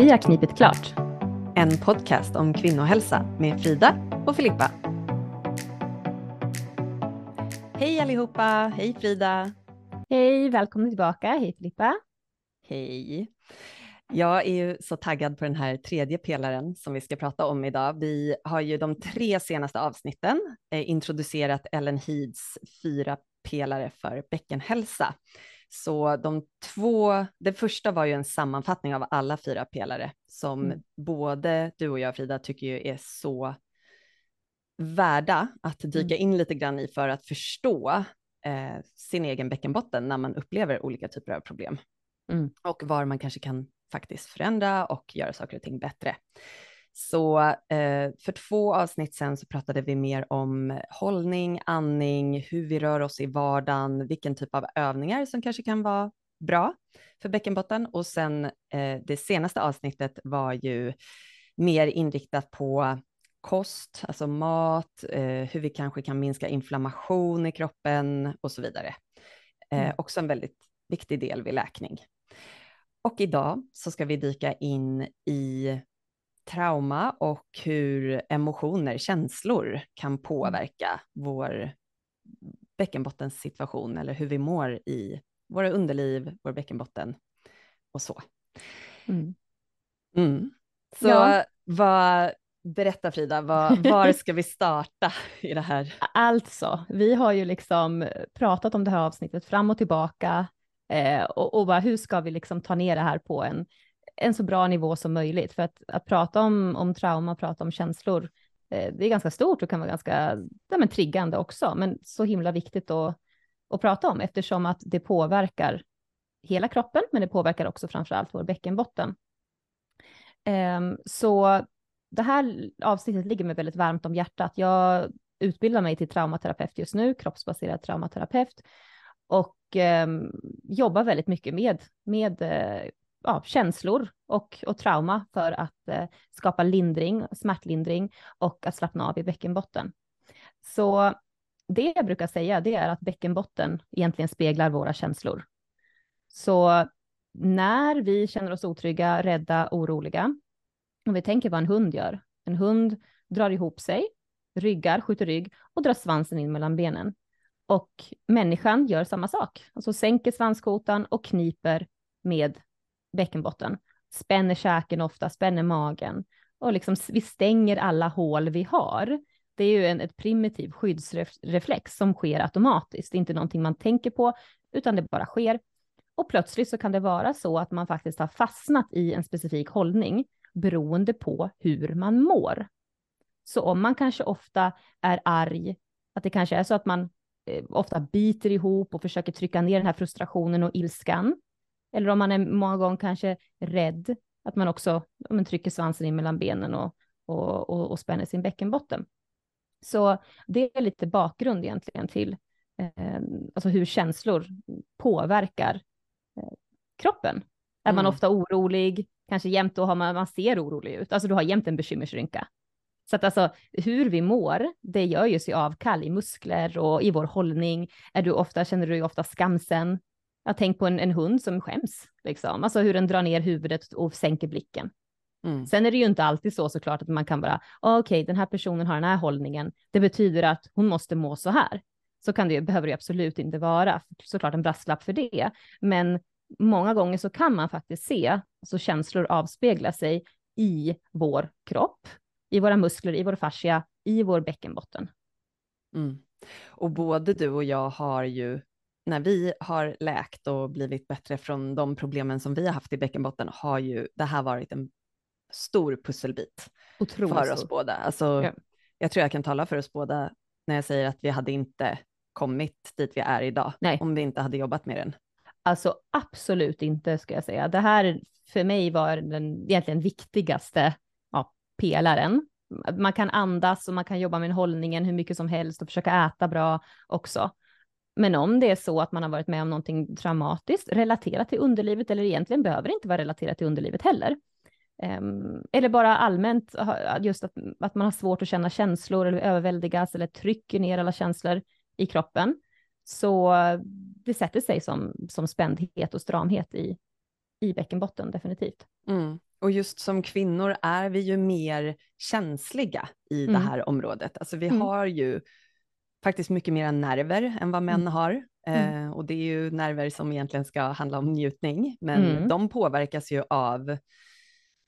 Vi har knipit klart. En podcast om kvinnohälsa med Frida och Filippa. Hej allihopa! Hej Frida! Hej, välkommen tillbaka. Hej Filippa! Hej! Jag är ju så taggad på den här tredje pelaren som vi ska prata om idag. Vi har ju de tre senaste avsnitten eh, introducerat Ellen Heeds fyra pelare för bäckenhälsa. Så de två, det första var ju en sammanfattning av alla fyra pelare som mm. både du och jag Frida tycker ju är så värda att dyka mm. in lite grann i för att förstå eh, sin egen bäckenbotten när man upplever olika typer av problem. Mm. Och var man kanske kan faktiskt förändra och göra saker och ting bättre. Så eh, för två avsnitt sen så pratade vi mer om hållning, andning, hur vi rör oss i vardagen, vilken typ av övningar som kanske kan vara bra för bäckenbotten. Och sen eh, det senaste avsnittet var ju mer inriktat på kost, alltså mat, eh, hur vi kanske kan minska inflammation i kroppen och så vidare. Eh, mm. Också en väldigt viktig del vid läkning. Och idag så ska vi dyka in i trauma och hur emotioner, känslor kan påverka vår bäckenbottenssituation eller hur vi mår i våra underliv, vår bäckenbotten och så. Mm. Mm. Så ja. vad, berätta Frida, vad, var ska vi starta i det här? Alltså, vi har ju liksom pratat om det här avsnittet fram och tillbaka eh, och, och bara, hur ska vi liksom ta ner det här på en en så bra nivå som möjligt. För att, att prata om, om trauma, prata om känslor, eh, det är ganska stort och kan vara ganska ja, men triggande också, men så himla viktigt att, att prata om eftersom att det påverkar hela kroppen, men det påverkar också framför allt vår bäckenbotten. Eh, så det här avsnittet ligger mig väldigt varmt om hjärtat. Jag utbildar mig till traumaterapeut just nu, kroppsbaserad traumaterapeut och eh, jobbar väldigt mycket med, med eh, ja, känslor och, och trauma för att eh, skapa lindring, smärtlindring och att slappna av i bäckenbotten. Så det jag brukar säga det är att bäckenbotten egentligen speglar våra känslor. Så när vi känner oss otrygga, rädda, oroliga, om vi tänker vad en hund gör. En hund drar ihop sig, ryggar, skjuter rygg och drar svansen in mellan benen. Och människan gör samma sak, alltså sänker svanskotan och kniper med bäckenbotten, spänner käken ofta, spänner magen och liksom vi stänger alla hål vi har. Det är ju en ett primitiv skyddsreflex som sker automatiskt, det är inte någonting man tänker på, utan det bara sker. Och plötsligt så kan det vara så att man faktiskt har fastnat i en specifik hållning beroende på hur man mår. Så om man kanske ofta är arg, att det kanske är så att man eh, ofta biter ihop och försöker trycka ner den här frustrationen och ilskan, eller om man är många gånger kanske rädd, att man också man trycker svansen in mellan benen och, och, och, och spänner sin bäckenbotten. Så det är lite bakgrund egentligen till eh, alltså hur känslor påverkar eh, kroppen. Mm. Är man mm. ofta orolig, kanske jämt då har man, man ser orolig ut, alltså du har jämt en bekymmersrynka. Så att alltså hur vi mår, det gör ju sig avkall i muskler och i vår hållning. Är du ofta, känner du ofta skamsen, jag tänk på en, en hund som skäms, liksom. alltså hur den drar ner huvudet och sänker blicken. Mm. Sen är det ju inte alltid så såklart att man kan bara, ah, okej, okay, den här personen har den här hållningen, det betyder att hon måste må så här. Så kan det behöver det absolut inte vara, såklart en brasklapp för det. Men många gånger så kan man faktiskt se så känslor avspegla sig i vår kropp, i våra muskler, i vår fascia, i vår bäckenbotten. Mm. Och både du och jag har ju när vi har läkt och blivit bättre från de problemen som vi har haft i bäckenbotten har ju det här varit en stor pusselbit Otroligt för oss båda. Alltså, ja. Jag tror jag kan tala för oss båda när jag säger att vi hade inte kommit dit vi är idag Nej. om vi inte hade jobbat med den. Alltså absolut inte ska jag säga. Det här för mig var den egentligen viktigaste ja, pelaren. Man kan andas och man kan jobba med hållningen hur mycket som helst och försöka äta bra också. Men om det är så att man har varit med om någonting traumatiskt relaterat till underlivet eller egentligen behöver det inte vara relaterat till underlivet heller. Um, eller bara allmänt just att, att man har svårt att känna känslor eller överväldigas eller trycker ner alla känslor i kroppen. Så det sätter sig som, som spändhet och stramhet i, i bäckenbotten definitivt. Mm. Och just som kvinnor är vi ju mer känsliga i mm. det här området. Alltså vi mm. har ju faktiskt mycket mer nerver än vad män mm. har. Mm. Eh, och det är ju nerver som egentligen ska handla om njutning, men mm. de påverkas ju av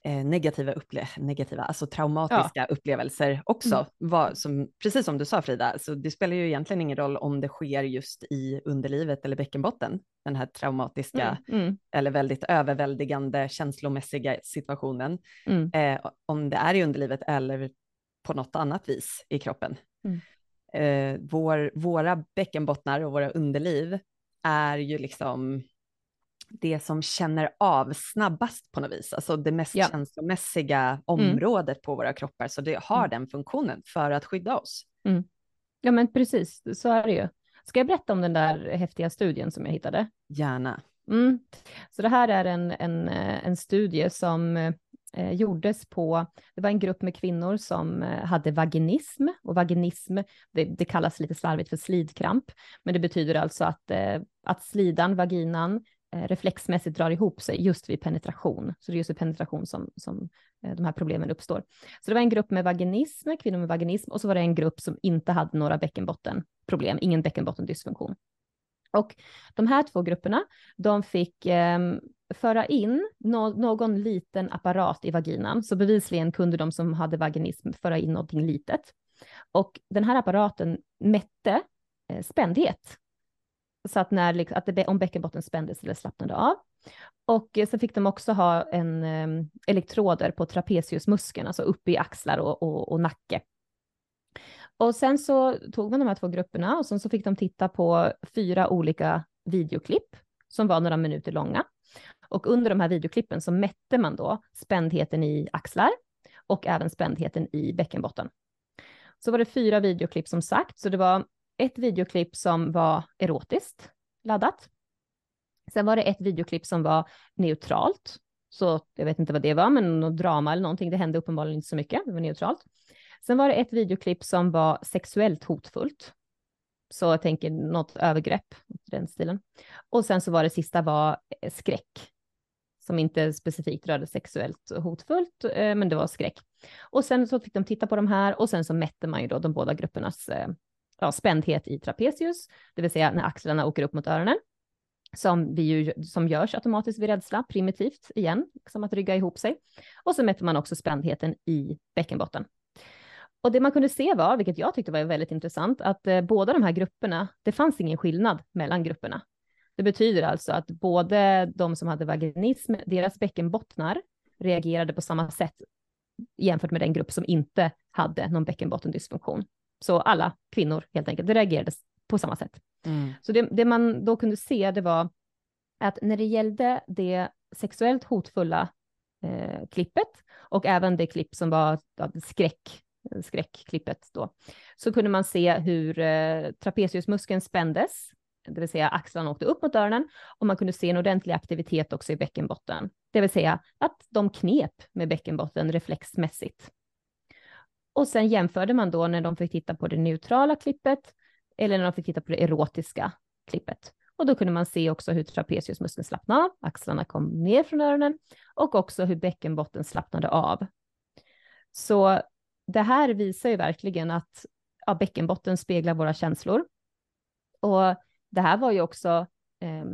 eh, negativa, upple negativa, alltså traumatiska ja. upplevelser också. Mm. Vad, som, precis som du sa Frida, så det spelar ju egentligen ingen roll om det sker just i underlivet eller bäckenbotten, den här traumatiska mm. Mm. eller väldigt överväldigande känslomässiga situationen. Mm. Eh, om det är i underlivet eller på något annat vis i kroppen. Mm. Eh, vår, våra bäckenbottnar och våra underliv är ju liksom det som känner av snabbast på något vis, alltså det mest ja. känslomässiga mm. området mm. på våra kroppar, så det har mm. den funktionen för att skydda oss. Mm. Ja men precis, så är det ju. Ska jag berätta om den där häftiga studien som jag hittade? Gärna. Mm. Så det här är en, en, en studie som eh, gjordes på, det var en grupp med kvinnor som eh, hade vaginism och vaginism, det, det, kallas lite slarvigt för slidkramp, men det betyder alltså att, eh, att slidan, vaginan, Eh, reflexmässigt drar ihop sig just vid penetration. Så det är just vid penetration som, som eh, de här problemen uppstår. Så det var en grupp med vaginism, kvinnor med vaginism, och så var det en grupp som inte hade några bäckenbottenproblem, ingen bäckenbottendysfunktion. Och de här två grupperna, de fick eh, föra in no någon liten apparat i vaginan, så bevisligen kunde de som hade vaginism föra in någonting litet. Och den här apparaten mätte eh, spändhet så att, när, att det, om bäckenbotten spändes eller slappnade av. Och eh, så fick de också ha en ehm, elektroder på trapeziusmuskeln, alltså uppe i axlar och, och, och, nacke. Och sen så tog man de här två grupperna och sen så fick de titta på fyra olika videoklipp som var några minuter långa. Och under de här videoklippen så mätte man då spändheten i axlar och även spändheten i bäckenbotten. Så var det fyra videoklipp som sagt, så det var ett videoklipp som var erotiskt laddat. Sen var det ett videoklipp som var neutralt. Så jag vet inte vad det var, men något drama eller någonting. Det hände uppenbarligen inte så mycket. Det var neutralt. Sen var det ett videoklipp som var sexuellt hotfullt. Så jag tänker något övergrepp, den stilen. Och sen så var det sista var eh, skräck. Som inte specifikt rörde sexuellt hotfullt, eh, men det var skräck. Och sen så fick de titta på de här och sen så mätte man ju då de båda gruppernas eh, ja, spändhet i trapezius, det vill säga när axlarna åker upp mot öronen, som, vi ju, som görs automatiskt vid rädsla, primitivt igen, som att rygga ihop sig. Och så mätte man också spändheten i bäckenbotten. Och det man kunde se var, vilket jag tyckte var väldigt intressant, att eh, båda de här grupperna, det fanns ingen skillnad mellan grupperna. Det betyder alltså att både de som hade vaginism, deras bäckenbottnar reagerade på samma sätt jämfört med den grupp som inte hade någon bäckenbottendysfunktion. Så alla kvinnor helt enkelt, det reagerade på samma sätt. Mm. Så det, det, man då kunde se, det var att när det gällde det sexuellt hotfulla eh, klippet och även det klipp som var skräck, skräckklippet då, så kunde man se hur eh, trapeziusmuskeln spändes, det vill säga axlarna åkte upp mot öronen och man kunde se en ordentlig aktivitet också i bäckenbotten, det vill säga att de knep med bäckenbotten reflexmässigt. Och sen jämförde man då när de fick titta på det neutrala klippet eller när de fick titta på det erotiska klippet. Och då kunde man se också hur trapeziusmuskeln slappnade av, axlarna kom ner från öronen och också hur bäckenbotten slappnade av. Så det här visar ju verkligen att ja, bäckenbotten speglar våra känslor. Och det här var ju också eh,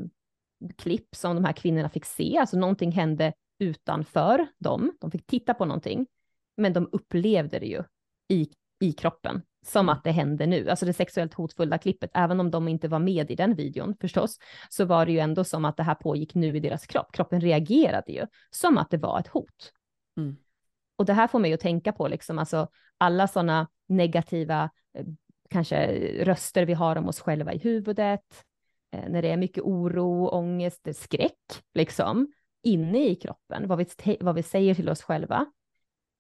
klipp som de här kvinnorna fick se, alltså någonting hände utanför dem. De fick titta på någonting men de upplevde det ju i, i kroppen som mm. att det hände nu. Alltså det sexuellt hotfulla klippet, även om de inte var med i den videon förstås, så var det ju ändå som att det här pågick nu i deras kropp. Kroppen reagerade ju som att det var ett hot. Mm. Och det här får mig att tänka på liksom, alltså alla sådana negativa, eh, kanske röster vi har om oss själva i huvudet, eh, när det är mycket oro, ångest, skräck, liksom, inne i kroppen, vad vi, vad vi säger till oss själva,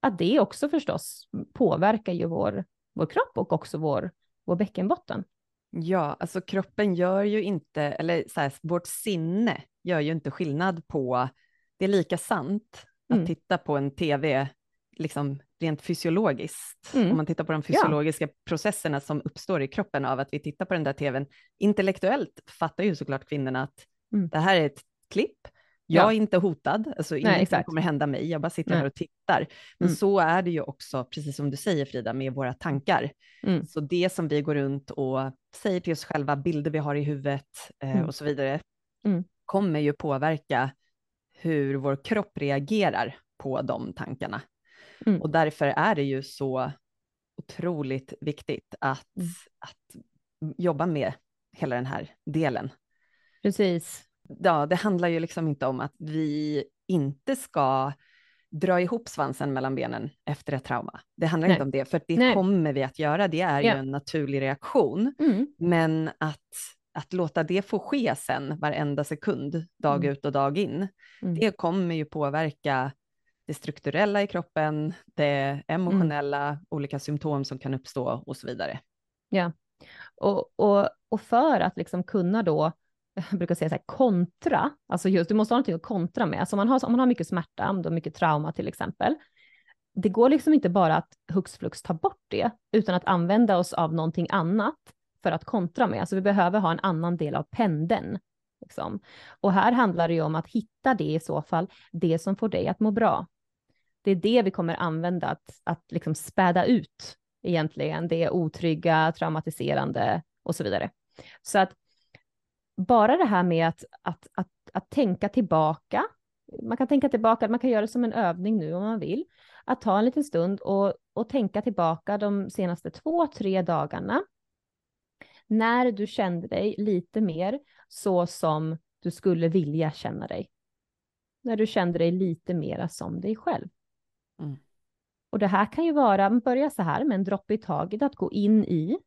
att det också förstås påverkar ju vår, vår kropp och också vår, vår bäckenbotten. Ja, alltså kroppen gör ju inte, eller så här, vårt sinne gör ju inte skillnad på, det är lika sant att mm. titta på en tv, liksom rent fysiologiskt, mm. om man tittar på de fysiologiska ja. processerna som uppstår i kroppen av att vi tittar på den där tvn. Intellektuellt fattar ju såklart kvinnorna att mm. det här är ett klipp, Jag Ja. är inte hotad, alltså ingenting exakt. kommer hända mig, jag bara sitter Nej. här och tittar. Men Mm. så är det ju också, precis som du säger Frida, med våra tankar. Mm. Så det som vi går runt och säger till oss själva, bilder vi har i huvudet eh, Mm. och så vidare, Mm. kommer ju påverka hur vår kropp reagerar på de tankarna. Mm. Och därför är det ju så otroligt viktigt att, Mm. att jobba med hela den här delen. Precis. Ja, det handlar ju liksom inte om att vi inte ska dra ihop svansen mellan benen efter ett trauma. Det handlar Nej. inte om det, för det Nej. kommer vi att göra. Det är Ja. ju en naturlig reaktion. Mm. Men att, att låta det få ske sen varenda sekund, dag Mm. ut och dag in, Mm. det kommer ju påverka det strukturella i kroppen, det emotionella, olika symptom som kan uppstå och så vidare. Och, och, och för att liksom kunna då, jag brukar säga så här, kontra, alltså just du måste ha någonting att kontra med. Alltså om, man har, om man har mycket smärta, om du har mycket trauma till exempel, det går liksom inte bara att hux flux ta bort det, utan att använda oss av någonting annat för att kontra med. Alltså vi behöver ha en annan del av pendeln. Liksom. Och här handlar det ju om att hitta det i så fall, det som får dig att må bra. Det är det vi kommer använda, att, att liksom späda ut egentligen det otrygga, traumatiserande och så vidare. Så att bara det här med att, att, att, att tänka tillbaka, man kan tänka tillbaka, man kan göra det som en övning nu om man vill, att ta en liten stund och, och tänka tillbaka de senaste två, tre dagarna, när du kände dig lite mer så som du skulle vilja känna dig. När du kände dig lite mera som dig själv. Mm. Och det här kan ju vara, börja så här med en droppe i taget, att gå in i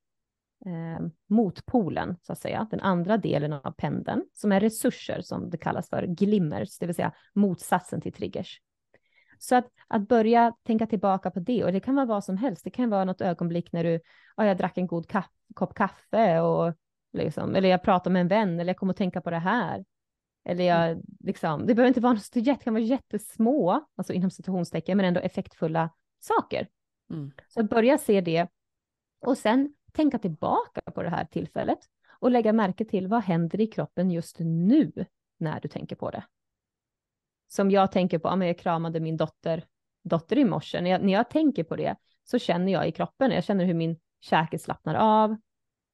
eh, motpolen, så att säga, den andra delen av pendeln, som är resurser, som det kallas för, glimmers, det vill säga motsatsen till triggers. Så att, att börja tänka tillbaka på det, och det kan vara vad som helst, det kan vara något ögonblick när du, ja, jag drack en god kaff, kopp kaffe, och liksom, eller jag pratade med en vän, eller jag kom att tänka på det här. Eller jag, liksom, det behöver inte vara något så jätte, det kan vara jättesmå, alltså inom citationstecken, men ändå effektfulla saker. Mm. Så börja se det och sen tänka tillbaka på det här tillfället och lägga märke till vad händer i kroppen just nu när du tänker på det. Som jag tänker på, ja, jag kramade min dotter, dotter i morse. När jag, när jag tänker på det så känner jag i kroppen, jag känner hur min käke slappnar av,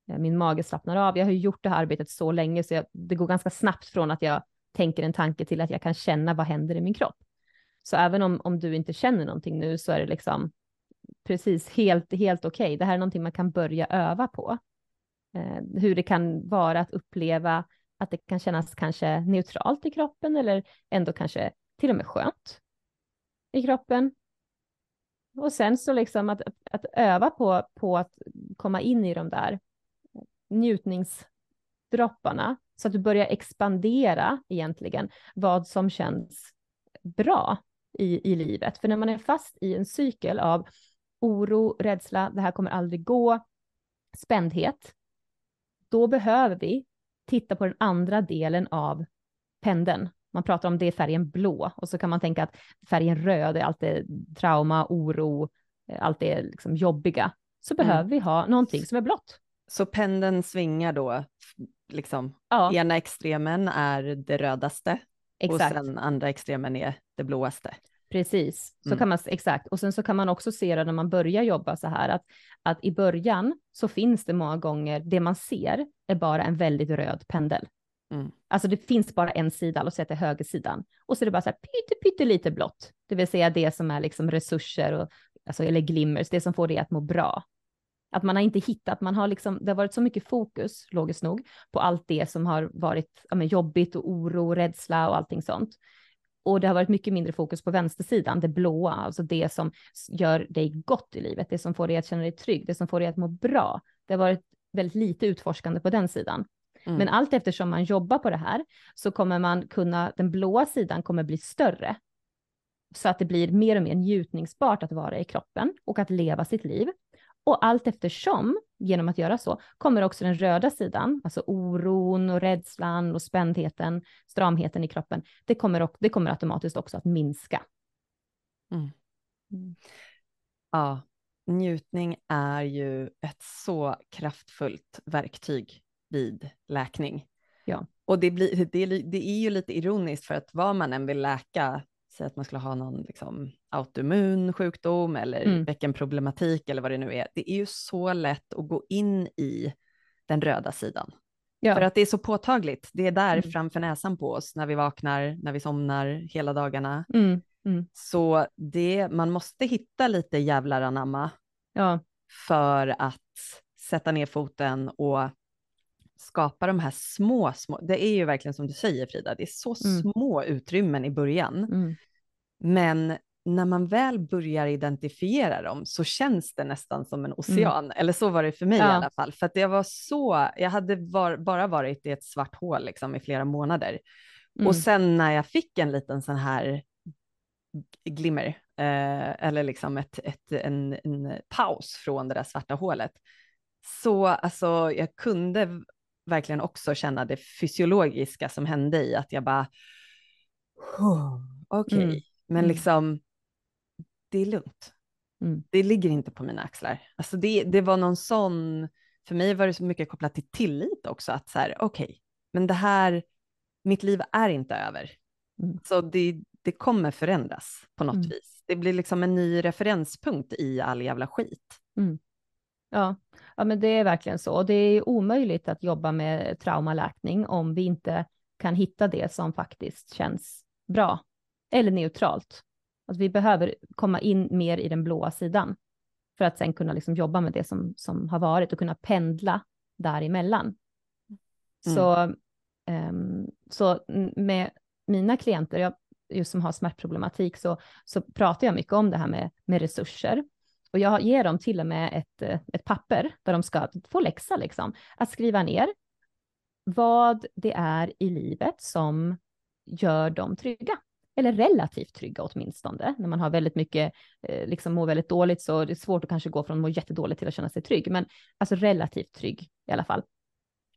Eh, min mage slappnar av. Jag har ju gjort det här arbetet så länge så jag, det går ganska snabbt från att jag tänker en tanke till att jag kan känna vad händer i min kropp. Så även om, om du inte känner någonting nu så är det liksom precis helt, helt okej. Okay. Det här är någonting man kan börja öva på. Eh, hur det kan vara att uppleva att det kan kännas kanske neutralt i kroppen eller ändå kanske till och med skönt i kroppen. Och sen så liksom att, att öva på, på att komma in i de där njutningsdropparna så att du börjar expandera egentligen vad som känns bra i, i livet. För när man är fast i en cykel av oro, rädsla, det här kommer aldrig gå, spändhet, då behöver vi titta på den andra delen av pendeln. Man pratar om det färgen blå och så kan man tänka att färgen röd är allt det trauma, oro, allt det liksom jobbiga. Så Mm. behöver vi ha någonting som är blått. Så pendeln svingar då, liksom, Ja, ena extremen är det rödaste exakt. och sen andra extremen är det blåaste. Precis, så Mm. kan man, exakt. Och sen så kan man också se det när man börjar jobba så här, att, att i början så finns det många gånger, det man ser är bara en väldigt röd pendel. Mm. Alltså det finns bara en sida, att det är högersidan. Och så är det bara så här pytte, pytte lite blått. Det vill säga det som är liksom resurser, och, alltså, eller glimmers, det som får det att må bra. Att man har inte hittat, man har liksom, det har varit så mycket fokus, logiskt nog, på allt det som har varit ja, jobbigt och oro, rädsla och allting sånt. Och det har varit mycket mindre fokus på vänstersidan, det blåa, alltså det som gör dig gott i livet, det som får dig att känna dig trygg, det som får dig att må bra. Det har varit väldigt lite utforskande på den sidan. Mm. Men allt eftersom man jobbar på det här så kommer man kunna, den blåa sidan kommer bli större. Så att det blir mer och mer njutningsbart att vara i kroppen och att leva sitt liv. Och allt eftersom, genom att göra så, kommer också den röda sidan, alltså oron och rädslan och spändheten, stramheten i kroppen, det kommer, det kommer automatiskt också att minska. Mm. Mm. Ja, njutning är ju ett så kraftfullt verktyg vid läkning. Ja. Och det, blir, det, det är ju lite ironiskt för att vad man än vill läka, säg att man skulle ha någon liksom, autoimmun sjukdom eller mm. bäckenproblematik eller vad det nu är, det är ju så lätt att gå in i den röda sidan. Ja. För att det är så påtagligt. Det är där mm. framför näsan på oss när vi vaknar, när vi somnar hela dagarna. Mm. Mm. Så det, man måste hitta lite jävlar anamma ja. för att sätta ner foten och skapa de här små, små, det är ju verkligen som du säger Frida, det är så mm. små utrymmen i början. Mm. Men när man väl börjar identifiera dem så känns det nästan som en mm. ocean. Mm. Eller så var det för mig ja. i alla fall. För att det var så, jag hade var, bara varit i ett svart hål liksom i flera månader. Mm. Och sen när jag fick en liten sån här glimmer, eh, eller liksom ett, ett, en, en paus från det där svarta hålet, så alltså jag kunde verkligen också känna det fysiologiska som hände i att jag bara, okej, okay. mm. Men mm. liksom det är lugnt. Mm. Det ligger inte på mina axlar. Alltså det, det var någon sån, för mig var det så mycket kopplat till tillit också, att så här, okej, okay, men det här, mitt liv är inte över. Mm. Så det, det kommer förändras på något mm. vis. Det blir liksom en ny referenspunkt i all jävla skit. Mm. Ja. ja, men det är verkligen så. Det är omöjligt att jobba med traumaläkning om vi inte kan hitta det som faktiskt känns bra eller neutralt. Att vi behöver komma in mer i den blåa sidan för att sen kunna liksom jobba med det som, som har varit och kunna pendla däremellan. Mm. Så, um, så med mina klienter, jag, just som har smärtproblematik, så, så pratar jag mycket om det här med, med resurser. Och jag ger dem till och med ett, ett papper där de ska få läxa, liksom, att skriva ner vad det är i livet som gör dem trygga eller relativt trygga åtminstone. När man har väldigt mycket, eh, liksom mår väldigt dåligt så det är svårt att kanske gå från att må jättedåligt till att känna sig trygg, men alltså relativt trygg i alla fall.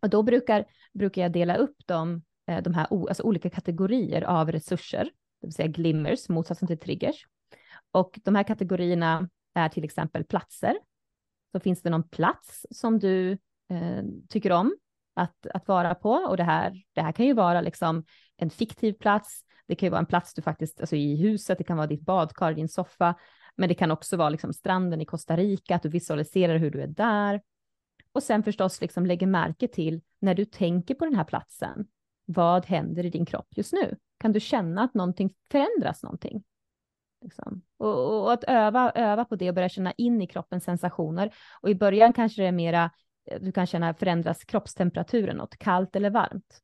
Och då brukar, brukar jag dela upp dem, eh, de här alltså olika kategorier av resurser, det vill säga glimmers, motsatsen till triggers. Och de här kategorierna är till exempel platser. Så finns det någon plats som du eh, tycker om att, att vara på och det här, det här kan ju vara liksom en fiktiv plats, det kan ju vara en plats du faktiskt, alltså i huset, det kan vara ditt badkar, din soffa, men det kan också vara liksom stranden i Costa Rica, att du visualiserar hur du är där. Och sen förstås liksom lägger märke till när du tänker på den här platsen, vad händer i din kropp just nu? Kan du känna att någonting förändras någonting? Liksom. Och, och, att öva, öva på det och börja känna in i kroppens sensationer. Och i början kanske det är mera, eh, du kan känna förändras kroppstemperaturen något, kallt eller varmt.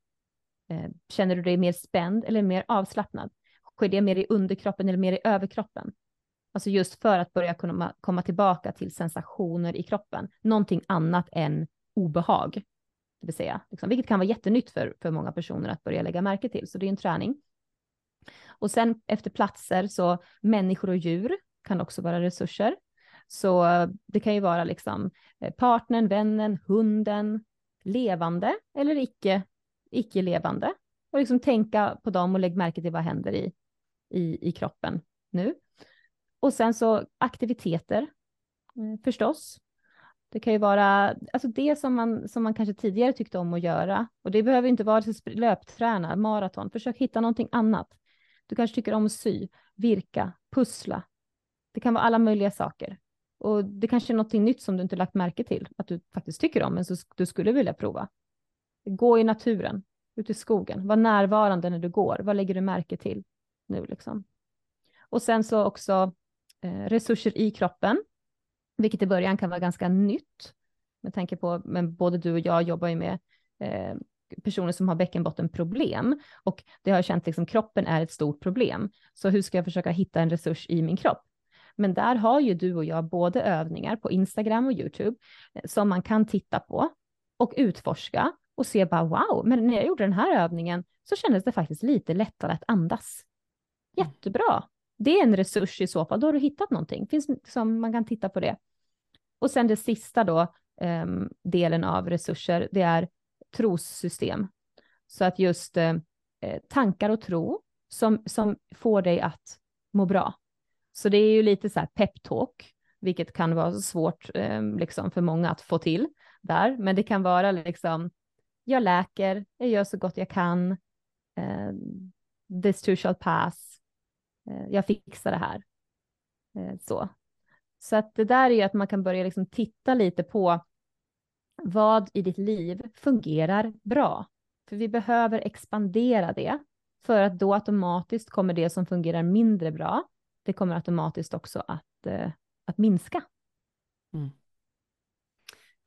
Eh, känner du dig mer spänd eller mer avslappnad? Sker det mer i underkroppen eller mer i överkroppen? Alltså just för att börja kunna komma tillbaka till sensationer i kroppen, någonting annat än obehag, det vill säga, liksom, vilket kan vara jättenytt för, för många personer att börja lägga märke till, så det är en träning. Och sen efter platser så människor och djur kan också vara resurser. Så det kan ju vara liksom eh, partnern, vännen, hunden, levande eller icke icke-levande och liksom tänka på dem och lägg märke till vad händer i, i, i kroppen nu. Och sen så aktiviteter eh, förstås. Det kan ju vara alltså det som man, som man kanske tidigare tyckte om att göra. Och det behöver inte vara löpträna, maraton. Försök hitta någonting annat. Du kanske tycker om att sy, virka, pussla. Det kan vara alla möjliga saker. Och det kanske är något nytt som du inte lagt märke till att du faktiskt tycker om, men så du skulle vilja prova. Gå i naturen, ut i skogen, var närvarande när du går. Vad lägger du märke till nu liksom? Och sen så också eh, resurser i kroppen, vilket i början kan vara ganska nytt. Med tanke på, men både du och jag jobbar ju med eh, personer som har bäckenbottenproblem och det har jag känt liksom kroppen är ett stort problem. Så hur ska jag försöka hitta en resurs i min kropp? Men där har ju du och jag både övningar på Instagram och YouTube eh, som man kan titta på och utforska och se bara wow, men när jag gjorde den här övningen så kändes det faktiskt lite lättare att andas. Jättebra. Det är en resurs i så fall, då har du hittat någonting. Finns som man kan titta på det. Och sen det sista då, um, delen av resurser, det är trossystem. Så att just uh, tankar och tro som, som får dig att må bra. Så det är ju lite så här peptalk, vilket kan vara svårt um, liksom för många att få till där, men det kan vara liksom jag läker, jag gör så gott jag kan. Eh, this too shall pass. Eh, jag fixar det här. Eh, så. Så att det där är ju att man kan börja liksom titta lite på vad i ditt liv fungerar bra. För vi behöver expandera det för att då automatiskt kommer det som fungerar mindre bra, det kommer automatiskt också att, eh, att minska. Mm.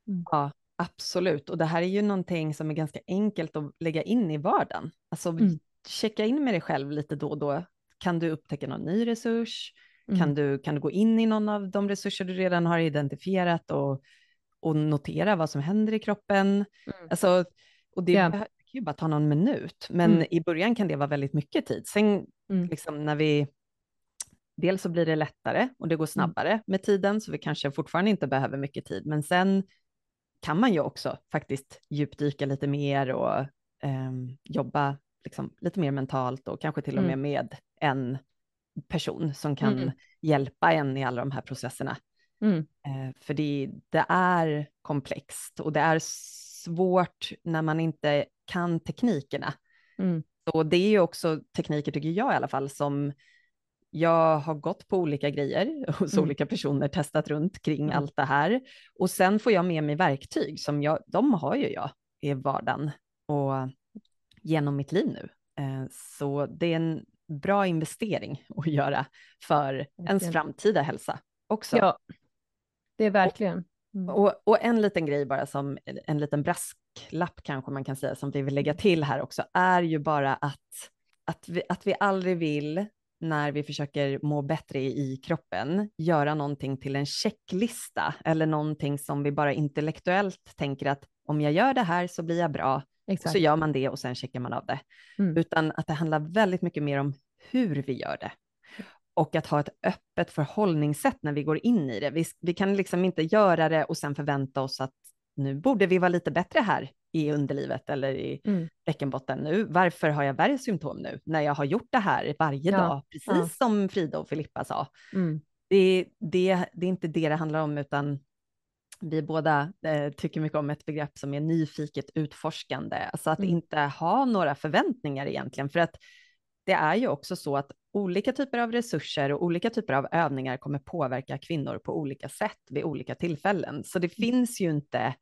Mm. Ja, absolut. Och det här är ju någonting som är ganska enkelt att lägga in i vardagen. Alltså mm. checka in med dig själv lite då och då. Kan du upptäcka någon ny resurs? Mm. Kan, du, kan du gå in i någon av de resurser du redan har identifierat och, och notera vad som händer i kroppen? Mm. Alltså, och det yeah. kan ju bara ta någon minut, men mm. i början kan det vara väldigt mycket tid. Sen mm. liksom när vi dels så blir det lättare och det går mm. snabbare med tiden, så vi kanske fortfarande inte behöver mycket tid, men sen kan man ju också faktiskt djupdyka lite mer och eh, jobba liksom lite mer mentalt och kanske till och med mm. med en person som kan mm. hjälpa en i alla de här processerna. Mm. Eh, för det, det, är komplext och det är svårt när man inte kan teknikerna. Mm. Så det är ju också tekniker, tycker jag i alla fall, som jag har gått på olika grejer hos mm. olika personer, testat runt kring mm. allt det här. Och sen får jag med mig verktyg som jag, de har ju jag i vardagen och genom mitt liv nu. Eh, så det är en bra investering att göra för verkligen. ens framtida hälsa också. Ja, det är verkligen. Mm. Och, och, en liten grej bara som en liten brasklapp kanske man kan säga som vi vill lägga till här också är ju bara att, att, vi, att vi aldrig vill när vi försöker må bättre i kroppen, göra någonting till en checklista eller någonting som vi bara intellektuellt tänker att om jag gör det här så blir jag bra, Exakt. så gör man det och sen checkar man av det. Mm. Utan att det handlar väldigt mycket mer om hur vi gör det. Och att ha ett öppet förhållningssätt när vi går in i det. Vi, vi kan liksom inte göra det och sen förvänta oss att nu borde vi vara lite bättre här i underlivet eller i mm. bäckenbotten nu. Varför har jag värre symptom nu när jag har gjort det här varje ja. dag, precis ja. som Frida och Filippa sa. Mm. Det, det, det är inte det det handlar om, utan vi båda eh, tycker mycket om ett begrepp som är nyfiket utforskande, alltså att mm. inte ha några förväntningar egentligen, för att det är ju också så att olika typer av resurser och olika typer av övningar kommer påverka kvinnor på olika sätt vid olika tillfällen. Så det mm. finns ju inte,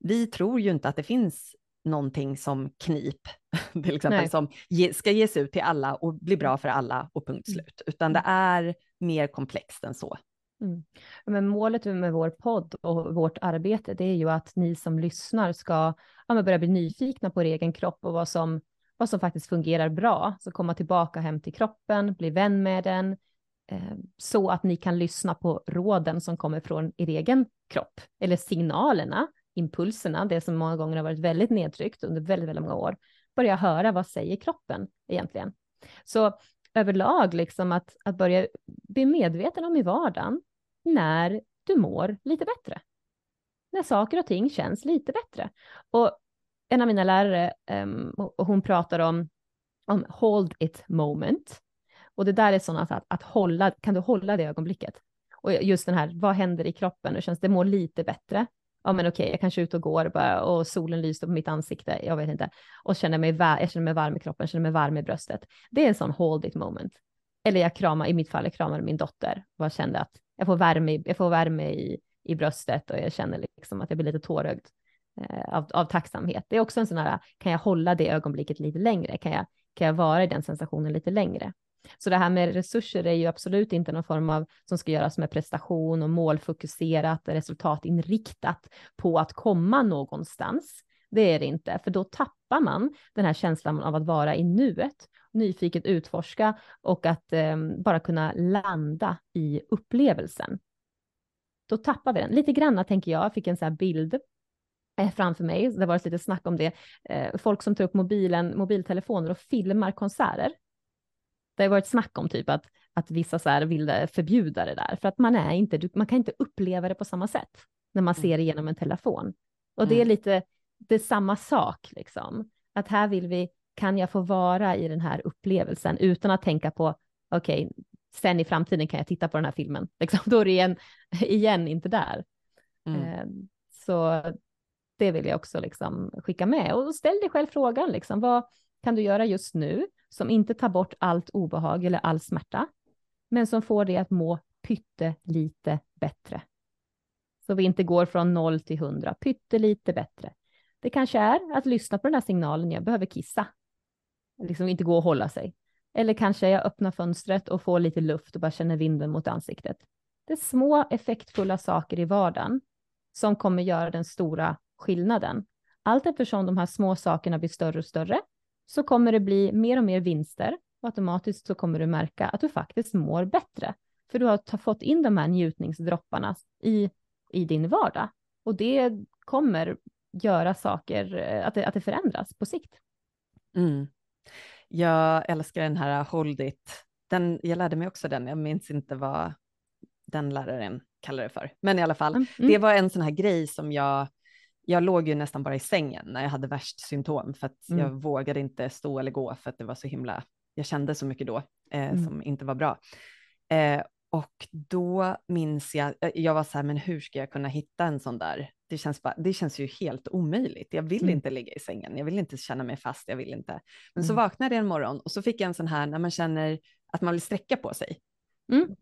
vi tror ju inte att det finns någonting som knip, till exempel, Nej. som ge, ska ges ut till alla och bli bra för alla och punkt mm. slut, utan det mm. är mer komplext än så. Mm. Men målet med vår podd och vårt arbete, det är ju att ni som lyssnar ska ja, börja bli nyfikna på er egen kropp och vad som vad som faktiskt fungerar bra. Så komma tillbaka hem till kroppen, bli vän med den, eh, så att ni kan lyssna på råden som kommer från er egen kropp, eller signalerna, impulserna, det som många gånger har varit väldigt nedtryckt under väldigt, väldigt många år. Börja höra vad säger kroppen egentligen. Så överlag, liksom att, att börja bli medveten om i vardagen när du mår lite bättre. När saker och ting känns lite bättre. Och en av mina lärare, um, och hon pratar om, om hold it moment. Och det där är sådana att, att hålla, kan du hålla det ögonblicket? Och just den här, vad händer i kroppen? Hur känns, det mår lite bättre. Ja, men okej, jag kanske är ute och går och, bara, och solen lyser på mitt ansikte, jag vet inte, och känner mig, jag känner mig varm i kroppen, känner mig varm i bröstet. Det är en sån hold it moment. Eller jag kramar, i mitt fall, jag kramade min dotter och jag kände att jag får värme, jag får värme i, i bröstet och jag känner liksom att jag blir lite tårögd. Eh, av, av tacksamhet. Det är också en sån här, kan jag hålla det ögonblicket lite längre? Kan jag, kan jag vara i den sensationen lite längre? Så det här med resurser är ju absolut inte någon form av som ska göras med prestation och målfokuserat, resultatinriktat på att komma någonstans. Det är det inte, för då tappar man den här känslan av att vara i nuet, nyfiket utforska och att eh, bara kunna landa i upplevelsen. Då tappar vi den. Lite granna tänker jag, jag fick en sån här bild eh, framför mig. Det har varit lite snack om det. Eh, folk som tar upp mobilen, mobiltelefoner och filmar konserter. Det har varit snack om typ att, att vissa så här vill förbjuda det där för att man är inte, man kan inte uppleva det på samma sätt när man mm. ser det genom en telefon. Och det är mm. lite, det är samma sak liksom. Att här vill vi, kan jag få vara i den här upplevelsen utan att tänka på, okej, okay, sen i framtiden kan jag titta på den här filmen. Liksom, då är det igen, igen inte där. Mm. Eh, så Det vill jag också liksom skicka med. Och ställ dig själv frågan, liksom, vad kan du göra just nu som inte tar bort allt obehag eller all smärta, men som får dig att må pyttelite bättre. Så vi inte går från noll till hundra, pyttelite bättre. Det kanske är att lyssna på den här signalen, jag behöver kissa. Liksom inte gå och hålla sig. Eller kanske jag öppnar fönstret och får lite luft och bara känner vinden mot ansiktet. Det är små effektfulla saker i vardagen som kommer göra den stora skillnaden. Allt eftersom de här små sakerna blir större och större så kommer det bli mer och mer vinster och automatiskt så kommer du märka att du faktiskt mår bättre. För du har fått in de här njutningsdropparna i, i din vardag och det kommer göra saker, eh, att det, att det förändras på sikt. Mm. Jag älskar den här Hold It. Den, jag lärde mig också den, jag minns inte vad den läraren kallade det för. Men i alla fall, mm. det var en sån här grej som jag, jag låg ju nästan bara i sängen när jag hade värst symptom för att mm. jag vågade inte stå eller gå för att det var så himla, jag kände så mycket då eh, mm. som inte var bra. Eh, och då minns jag, eh, jag var så här, men hur ska jag kunna hitta en sån där? Det känns, bara, det känns ju helt omöjligt. Jag vill mm. inte ligga i sängen, jag vill inte känna mig fast, jag vill inte. Men mm. så vaknade jag en morgon och så fick jag en sån här när man känner att man vill sträcka på sig. Mm.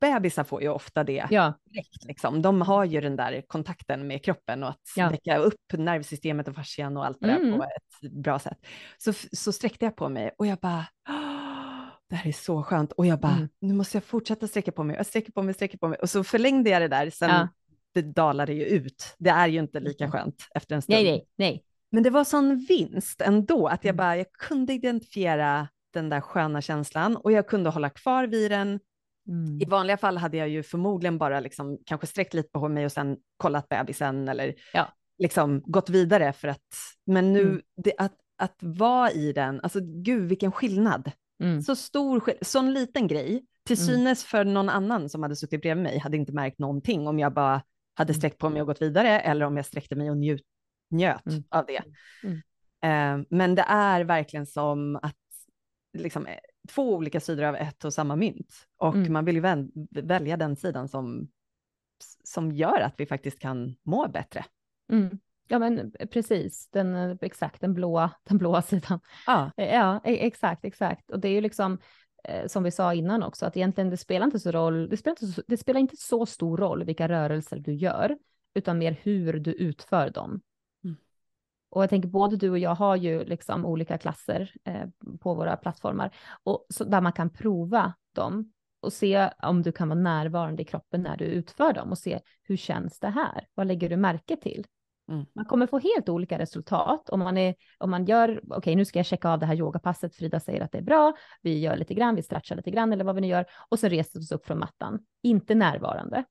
Bebisar får ju ofta det ja. direkt. Liksom. De har ju den där kontakten med kroppen och att ja. väcka upp nervsystemet och fascian och allt det mm. där på ett bra sätt. Så, så sträckte jag på mig och jag bara, det här är så skönt. Och jag bara, mm. nu måste jag fortsätta sträcka på mig. Jag sträcker på mig, sträcker på mig. Och så förlängde jag det där, sen ja. det dalade ju ut. Det är ju inte lika mm. skönt efter en stund. Nej, nej, nej. Men det var sån vinst ändå, att jag mm. bara, jag kunde identifiera den där sköna känslan och jag kunde hålla kvar vid den. Mm. I vanliga fall hade jag ju förmodligen bara liksom kanske sträckt lite på mig och sen kollat bebisen eller ja. liksom gått vidare för att, men nu, mm. det, att, att vara i den, alltså gud vilken skillnad. Mm. Så stor, sån liten grej, till mm. synes för någon annan som hade suttit bredvid mig hade inte märkt någonting om jag bara hade mm. sträckt på mig och gått vidare eller om jag sträckte mig och njut, njöt av det. Uh, men det är verkligen som att liksom, eh, två olika sidor av ett och samma mynt och mm. man vill ju välja den sidan som, som gör att vi faktiskt kan må bättre. Mm. Ja, men precis, den, exakt, den blåa, den blåa sidan. Ja. Eh, ja, e, exakt, exakt. Och det är ju liksom, eh, som vi sa innan också, att egentligen det spelar inte så roll, det spelar inte så, det spelar inte så stor roll vilka rörelser du gör, utan mer hur du utför dem. Och jag tänker både du och jag har ju liksom olika klasser eh, på våra plattformar och så, där man kan prova dem och se om du kan vara närvarande i kroppen när du utför dem och se hur känns det här? Vad lägger du märke till? Mm. Man kommer få helt olika resultat om man, är, om man gör, okej okay, nu ska jag checka av det här yogapasset, Frida säger att det är bra, vi gör lite grann, vi stretchar lite grann eller vad vi nu gör och så reser vi oss upp från mattan, inte närvarande.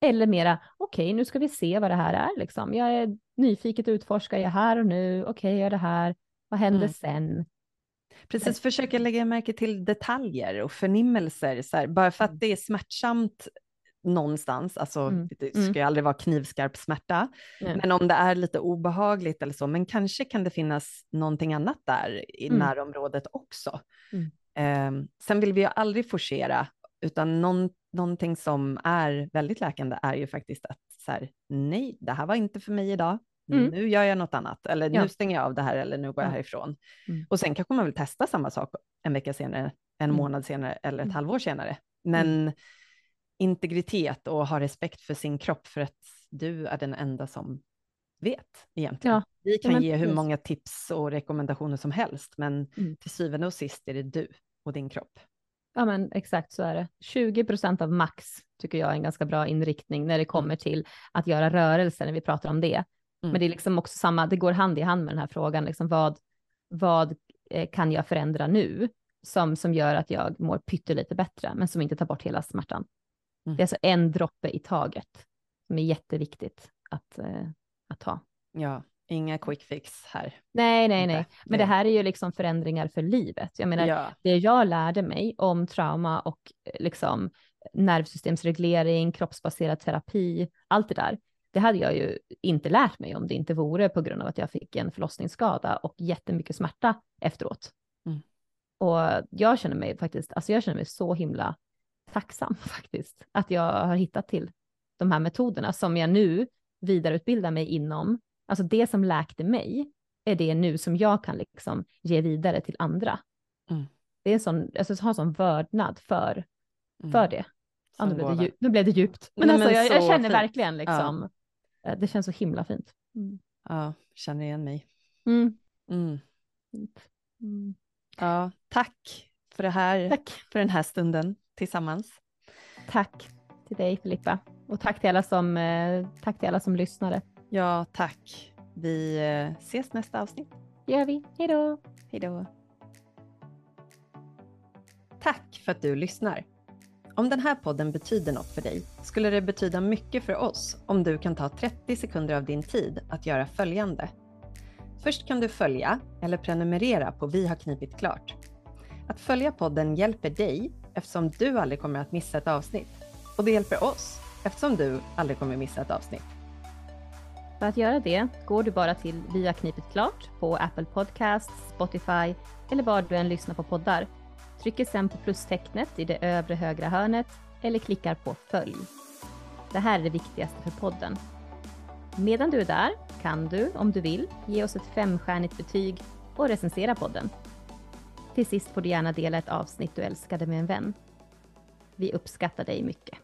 Eller mera, okej okay, nu ska vi se vad det här är liksom. Jag är nyfiket utforskar jag här och nu, okej okay, jag gör det här, vad händer mm. sen? Precis, försöka lägga märke till detaljer och förnimmelser, så här, bara för att mm. det är smärtsamt någonstans, alltså mm. det ska mm. ju aldrig vara knivskarp smärta, mm. men om det är lite obehagligt eller så, men kanske kan det finnas någonting annat där i mm. närområdet också. Eh, sen vill vi ju aldrig forcera, utan någon, någonting som är väldigt läkande är ju faktiskt att så här, nej, det här var inte för mig idag. Mm. Nu gör jag något annat, eller ja. nu stänger jag av det här, eller nu går jag härifrån. Mm. Och sen kanske man vill testa samma sak en vecka senare, en månad senare eller ett halvår senare. Men integritet och ha respekt för sin kropp för att du är den enda som vet egentligen. Ja. Vi kan ge hur många tips och rekommendationer som helst, men mm. till syvende och sist är det du och din kropp. Ja, men exakt så är det. 20 procent av max tycker jag är en ganska bra inriktning när det kommer mm. till att göra rörelser när vi pratar om det. Mm. Men det är liksom också samma, det går hand i hand med den här frågan, liksom vad, vad eh, kan jag förändra nu som, som gör att jag mår pyttelite bättre, men som inte tar bort hela smärtan. Mm. Det är alltså en droppe i taget som är jätteviktigt att, eh, att ha. Ja, inga quick fix här. Nej, nej, nej. Men det här är ju liksom förändringar för livet. Jag menar, ja. det jag lärde mig om trauma och eh, liksom nervsystemsreglering, kroppsbaserad terapi, allt det där. Det hade jag ju inte lärt mig om det inte vore på grund av att jag fick en förlossningsskada och jättemycket smärta efteråt. Mm. Och jag känner mig faktiskt, alltså jag känner mig så himla tacksam faktiskt att jag har hittat till de här metoderna som jag nu vidareutbildar mig inom Alltså det som läkte mig är det nu som jag kan liksom ge vidare till andra. Mm. Det är sån, alltså jag har sån vördnad för, Mm. för det. Ja, nu, blev det nu blev det djupt. Men Nej, alltså men jag, jag känner fint. verkligen liksom, eh, det känns så himla fint. Mm. Ja, känner igen mig. Mm. Mm. Mm. Ja, tack för det här, Tack. för den här stunden tillsammans. Tack till dig Filippa. Och tack till alla som, eh, tack till alla som lyssnade. Ja, tack. Vi eh, ses nästa avsnitt. Gör vi. Hej då! Hej då. Tack för att du lyssnar. Om den här podden betyder något för dig skulle det betyda mycket för oss om du kan ta 30 sekunder av din tid att göra följande. Först kan du följa eller prenumerera på Vi har knipit klart. Att följa podden hjälper dig eftersom du aldrig kommer att missa ett avsnitt. Och det hjälper oss eftersom du aldrig kommer missa ett avsnitt. För att göra det går du bara till Vi har knipit klart på Apple Podcasts, Spotify eller var du än lyssnar på poddar. Trycker sen på plustecknet i det övre högra hörnet eller klickar på följ. Det här är det viktigaste för podden. Medan du är där kan du, om du vill, ge oss ett femstjärnigt betyg och recensera podden. Till sist får du gärna dela ett avsnitt du älskade med en vän. Vi uppskattar dig mycket.